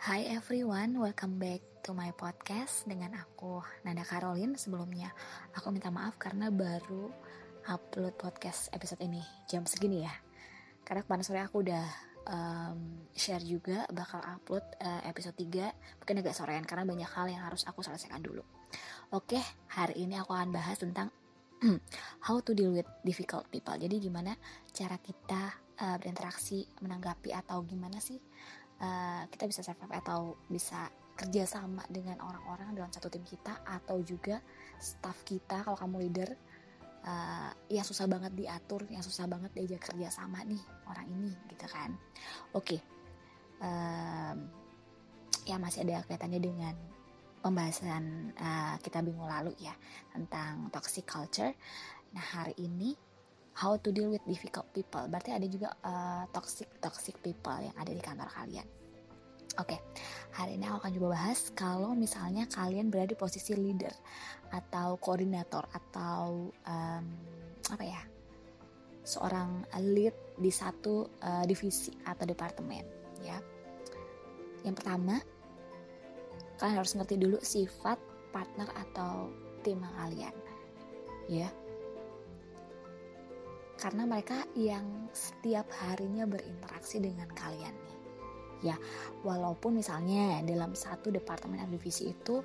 Hi everyone, welcome back to my podcast dengan aku Nanda Caroline sebelumnya. Aku minta maaf karena baru upload podcast episode ini jam segini ya. Karena kemarin sore aku udah um, share juga bakal upload uh, episode 3 mungkin agak sorean karena banyak hal yang harus aku selesaikan dulu. Oke, hari ini aku akan bahas tentang how to deal with difficult people. Jadi gimana cara kita uh, berinteraksi, menanggapi atau gimana sih uh, kita bisa survive atau bisa kerja sama dengan orang-orang dalam satu tim kita atau juga staff kita kalau kamu leader uh, yang susah banget diatur, yang susah banget diajak kerja sama nih orang ini gitu kan. Oke, okay. um, ya masih ada kaitannya dengan pembahasan uh, kita minggu lalu ya tentang toxic culture. Nah hari ini how to deal with difficult people. Berarti ada juga uh, toxic toxic people yang ada di kantor kalian. Oke, okay. hari ini aku akan coba bahas kalau misalnya kalian berada di posisi leader atau koordinator atau um, apa ya, seorang lead di satu uh, divisi atau departemen, ya. Yang pertama, kalian harus ngerti dulu sifat partner atau tim kalian ya karena mereka yang setiap harinya berinteraksi dengan kalian ya walaupun misalnya dalam satu departemen divisi itu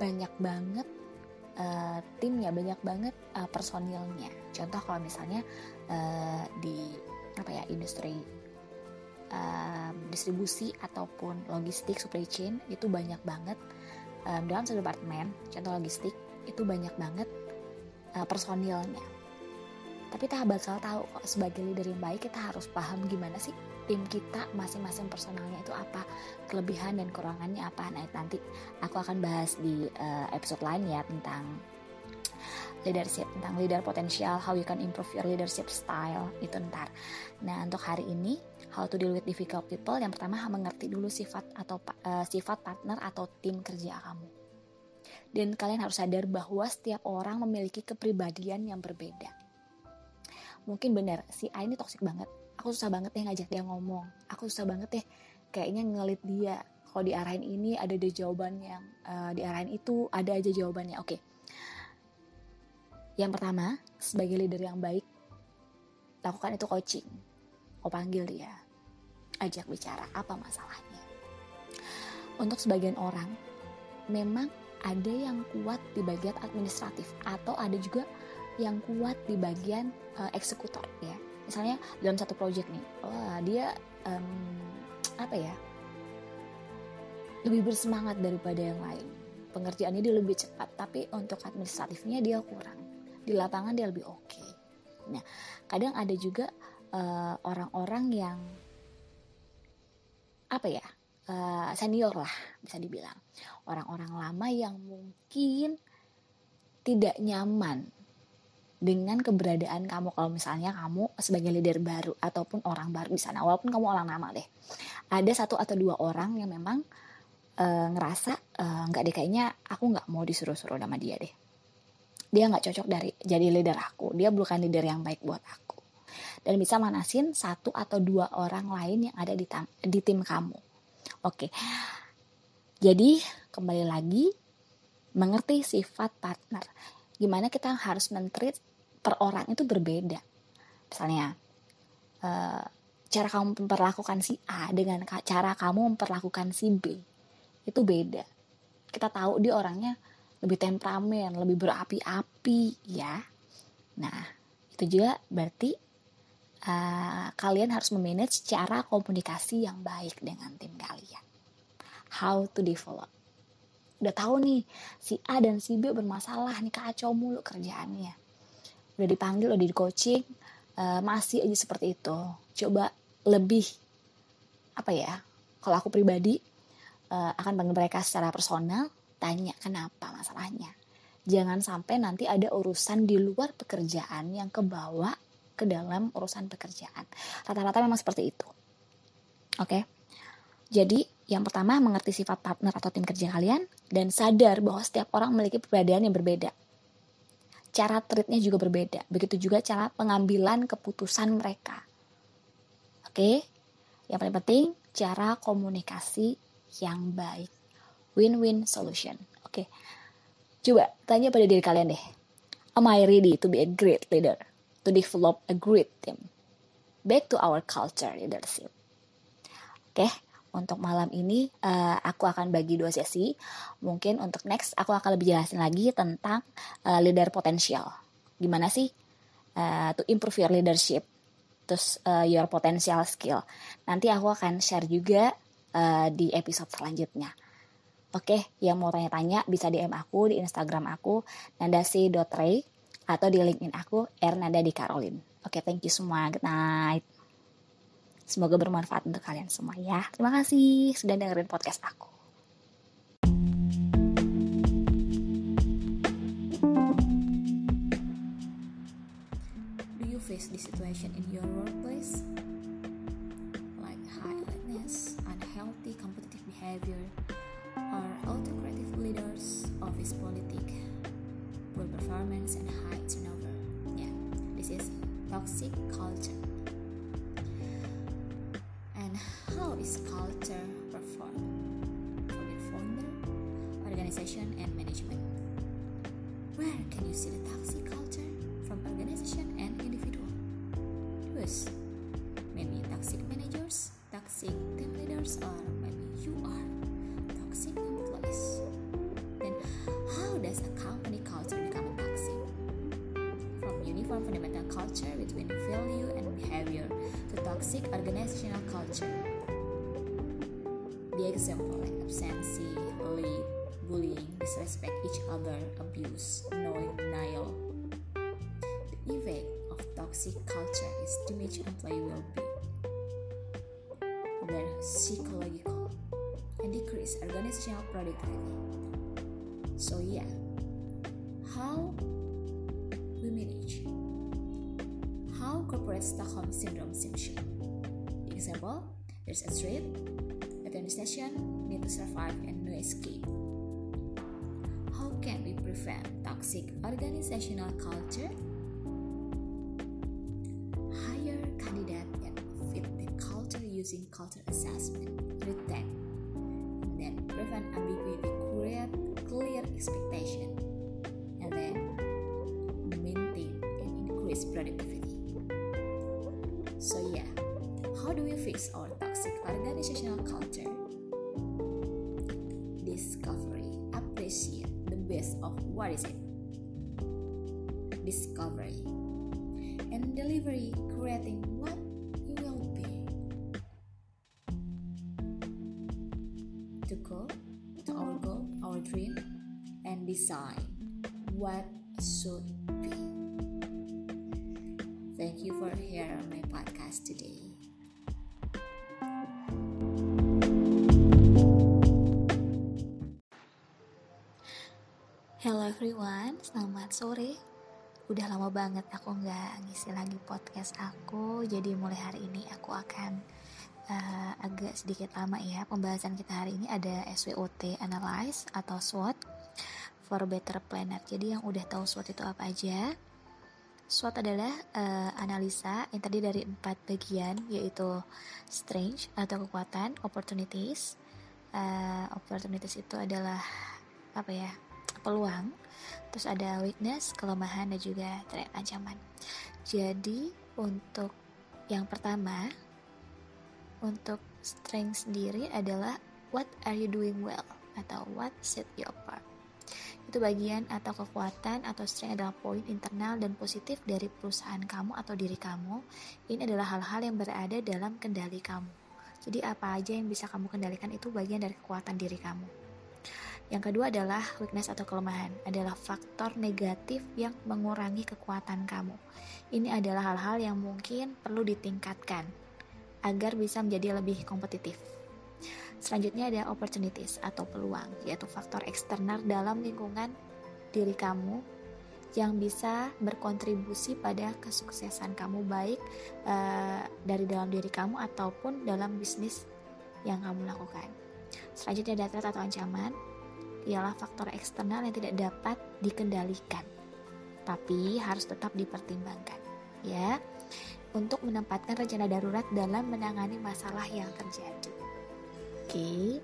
banyak banget uh, timnya banyak banget uh, personilnya. Contoh kalau misalnya uh, di apa ya industri um, distribusi ataupun logistik supply chain itu banyak banget. Um, dalam satu departemen contoh logistik itu banyak banget uh, personilnya. Tapi kita bakal tahu kok sebagai leader yang baik kita harus paham gimana sih tim kita masing-masing personalnya itu apa kelebihan dan kekurangannya apa. Nah nanti aku akan bahas di uh, episode lain ya tentang leadership tentang leader potensial how you can improve your leadership style itu ntar. Nah untuk hari ini how to deal with difficult people yang pertama mengerti dulu sifat atau uh, sifat partner atau tim kerja kamu. Dan kalian harus sadar bahwa setiap orang memiliki kepribadian yang berbeda. Mungkin benar si A ini toxic banget aku susah banget deh ngajak dia ngomong aku susah banget deh kayaknya ngelit dia kalau diarahin ini ada deh jawaban yang uh, diarahin itu ada aja jawabannya oke yang pertama, sebagai leader yang baik, lakukan itu coaching. Kau panggil dia, ajak bicara apa masalahnya. Untuk sebagian orang, memang ada yang kuat di bagian administratif atau ada juga yang kuat di bagian uh, eksekutor ya. Misalnya dalam satu project nih, wah dia um, apa ya? lebih bersemangat daripada yang lain. Pengerjaannya dia lebih cepat, tapi untuk administratifnya dia kurang di lapangan dia lebih oke. Okay. Nah, kadang ada juga eh, orang-orang uh, yang apa ya uh, senior lah bisa dibilang orang-orang lama yang mungkin tidak nyaman dengan keberadaan kamu. Kalau misalnya kamu sebagai leader baru ataupun orang baru di sana walaupun kamu orang lama deh ada satu atau dua orang yang memang uh, ngerasa nggak uh, deh kayaknya aku nggak mau disuruh-suruh sama dia deh. Dia nggak cocok dari jadi leader aku. Dia bukan leader yang baik buat aku. Dan bisa manasin satu atau dua orang lain yang ada di, tam, di tim kamu. Oke. Jadi kembali lagi mengerti sifat partner. Gimana kita harus mentreat per orang itu berbeda misalnya uh, cara kamu memperlakukan si A dengan cara kamu memperlakukan si B itu beda kita tahu dia orangnya lebih temperamen, lebih berapi-api ya. Nah, itu juga berarti uh, kalian harus memanage cara komunikasi yang baik dengan tim kalian. How to develop. Udah tahu nih, si A dan si B bermasalah nih kacau mulu kerjaannya. Udah dipanggil, udah di coaching, uh, masih aja seperti itu. Coba lebih apa ya? Kalau aku pribadi uh, akan panggil mereka secara personal, tanya kenapa masalahnya. Jangan sampai nanti ada urusan di luar pekerjaan yang kebawa ke dalam urusan pekerjaan. Rata-rata memang seperti itu. Oke. Okay? Jadi, yang pertama mengerti sifat partner atau tim kerja kalian dan sadar bahwa setiap orang memiliki perbedaan yang berbeda. Cara treatnya juga berbeda. Begitu juga cara pengambilan keputusan mereka. Oke. Yang paling penting cara komunikasi yang baik. Win-win solution. Oke. Coba tanya pada diri kalian deh. Am I ready to be a great leader? To develop a great team? Back to our culture leadership. Oke, untuk malam ini uh, aku akan bagi dua sesi. Mungkin untuk next aku akan lebih jelasin lagi tentang uh, leader potensial. Gimana sih uh, to improve your leadership, terus uh, your potential skill. Nanti aku akan share juga uh, di episode selanjutnya. Oke, yang mau tanya-tanya bisa DM aku di Instagram aku nandasi.ray atau di LinkedIn aku Ernada di Caroline. Oke, thank you semua. Good night. Semoga bermanfaat untuk kalian semua ya. Terima kasih sudah dengerin podcast aku. Do you face this situation in your workplace? Like high alertness, unhealthy competitive behavior, are autocratic leaders, office politics, poor performance, and high turnover. Yeah, this is toxic culture. How is culture performed? For the founder, organization, and management. Where can you see the toxic culture from organization and individual? First, maybe toxic managers, toxic team leaders, or maybe you are toxic employees. Then, how does a company culture become toxic? From uniform fundamental culture between value and behavior to toxic organizational culture. Example like lead, bullying, disrespect each other, abuse, noise, denial. The effect of toxic culture is damage employee well-being, their psychological and decrease organizational productivity. So yeah, how we manage? How corporate Stockholm syndrome seems Example, there's a threat, organization need to survive and no escape. How can we prevent toxic organizational culture? Hire candidates that fit the culture using culture assessment, retake, then prevent ambiguity, create clear expectation, and then maintain and increase productivity. So yeah, how do we fix our toxic organizational culture? What is it. Discovery and delivery, creating what you will be. To go to our goal, our dream, and decide what should be. Thank you for hearing my podcast today. Everyone, selamat sore. Udah lama banget aku nggak ngisi lagi podcast aku, jadi mulai hari ini aku akan uh, agak sedikit lama ya. Pembahasan kita hari ini ada SWOT Analyze atau SWOT for Better Planet. Jadi yang udah tahu SWOT itu apa aja? SWOT adalah uh, analisa yang terdiri dari empat bagian yaitu strength atau kekuatan, opportunities. Uh, opportunities itu adalah apa ya? peluang, terus ada weakness, kelemahan dan juga threat ancaman. Jadi untuk yang pertama untuk strength sendiri adalah what are you doing well atau what set you apart. Itu bagian atau kekuatan atau strength adalah poin internal dan positif dari perusahaan kamu atau diri kamu. Ini adalah hal-hal yang berada dalam kendali kamu. Jadi apa aja yang bisa kamu kendalikan itu bagian dari kekuatan diri kamu. Yang kedua adalah weakness atau kelemahan, adalah faktor negatif yang mengurangi kekuatan kamu. Ini adalah hal-hal yang mungkin perlu ditingkatkan agar bisa menjadi lebih kompetitif. Selanjutnya ada opportunities atau peluang, yaitu faktor eksternal dalam lingkungan diri kamu yang bisa berkontribusi pada kesuksesan kamu baik uh, dari dalam diri kamu ataupun dalam bisnis yang kamu lakukan. Selanjutnya ada threat atau ancaman, ialah faktor eksternal yang tidak dapat dikendalikan, tapi harus tetap dipertimbangkan, ya, untuk menempatkan rencana darurat dalam menangani masalah yang terjadi. Oke,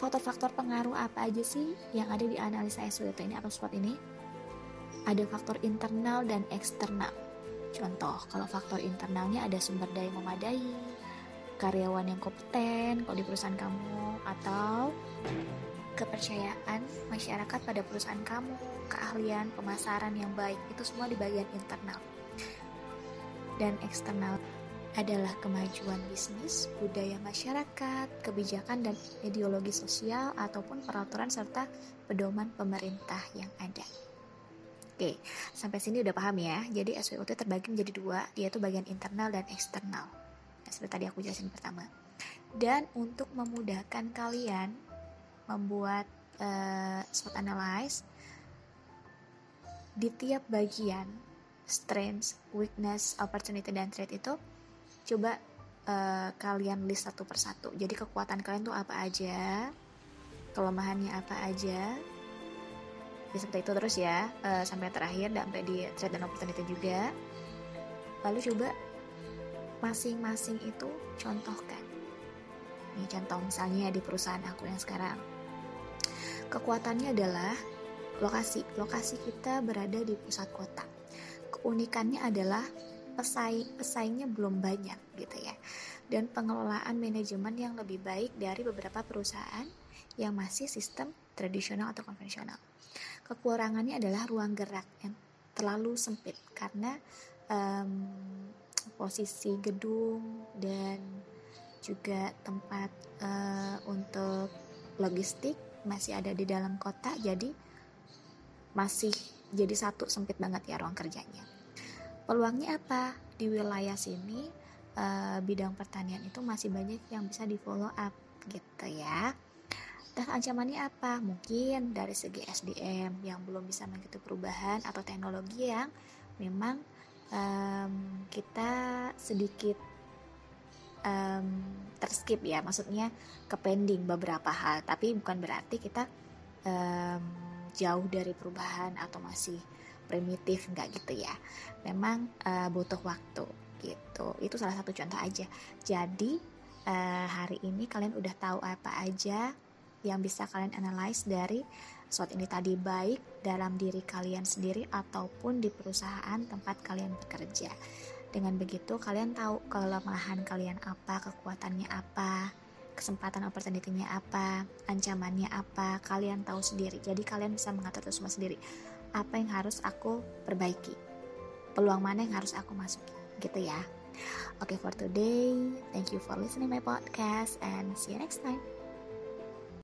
faktor-faktor pengaruh apa aja sih yang ada di analisa SWOT ini atau SWOT ini? Ada faktor internal dan eksternal. Contoh, kalau faktor internalnya ada sumber daya memadai, karyawan yang kompeten kalau di perusahaan kamu, atau kepercayaan masyarakat pada perusahaan kamu, keahlian pemasaran yang baik, itu semua di bagian internal. Dan eksternal adalah kemajuan bisnis, budaya masyarakat, kebijakan dan ideologi sosial ataupun peraturan serta pedoman pemerintah yang ada. Oke, sampai sini udah paham ya. Jadi SWOT terbagi menjadi dua, yaitu bagian internal dan eksternal. Nah, seperti tadi aku jelasin pertama. Dan untuk memudahkan kalian membuat uh, SWOT analyze di tiap bagian strengths, weakness, opportunity dan threat itu coba uh, kalian list satu persatu jadi kekuatan kalian tuh apa aja kelemahannya apa aja ya seperti itu terus ya uh, sampai terakhir sampai di threat dan opportunity juga. Lalu coba masing-masing itu contohkan. Ini contoh misalnya di perusahaan aku yang sekarang kekuatannya adalah lokasi. Lokasi kita berada di pusat kota. Keunikannya adalah pesaing pesaingnya belum banyak gitu ya. Dan pengelolaan manajemen yang lebih baik dari beberapa perusahaan yang masih sistem tradisional atau konvensional. Kekurangannya adalah ruang gerak yang terlalu sempit karena um, posisi gedung dan juga tempat uh, untuk logistik masih ada di dalam kota jadi masih jadi satu sempit banget ya ruang kerjanya. Peluangnya apa? Di wilayah sini uh, bidang pertanian itu masih banyak yang bisa di follow up gitu ya. Dan ancamannya apa? Mungkin dari segi SDM yang belum bisa mengikuti perubahan atau teknologi yang memang um, kita sedikit terskip ya, maksudnya ke pending beberapa hal. Tapi bukan berarti kita um, jauh dari perubahan atau masih primitif nggak gitu ya memang uh, butuh waktu gitu itu salah satu contoh aja jadi uh, hari ini kalian udah tahu apa aja yang bisa kalian analyze dari SWOT ini tadi baik dalam diri kalian sendiri ataupun di perusahaan tempat kalian bekerja. Dengan begitu kalian tahu kelemahan kalian apa, kekuatannya apa, kesempatan opportunity-nya apa, ancamannya apa, kalian tahu sendiri. Jadi kalian bisa mengatur itu semua sendiri apa yang harus aku perbaiki peluang mana yang harus aku masuki gitu ya Oke okay, for today, thank you for listening my podcast and see you next time.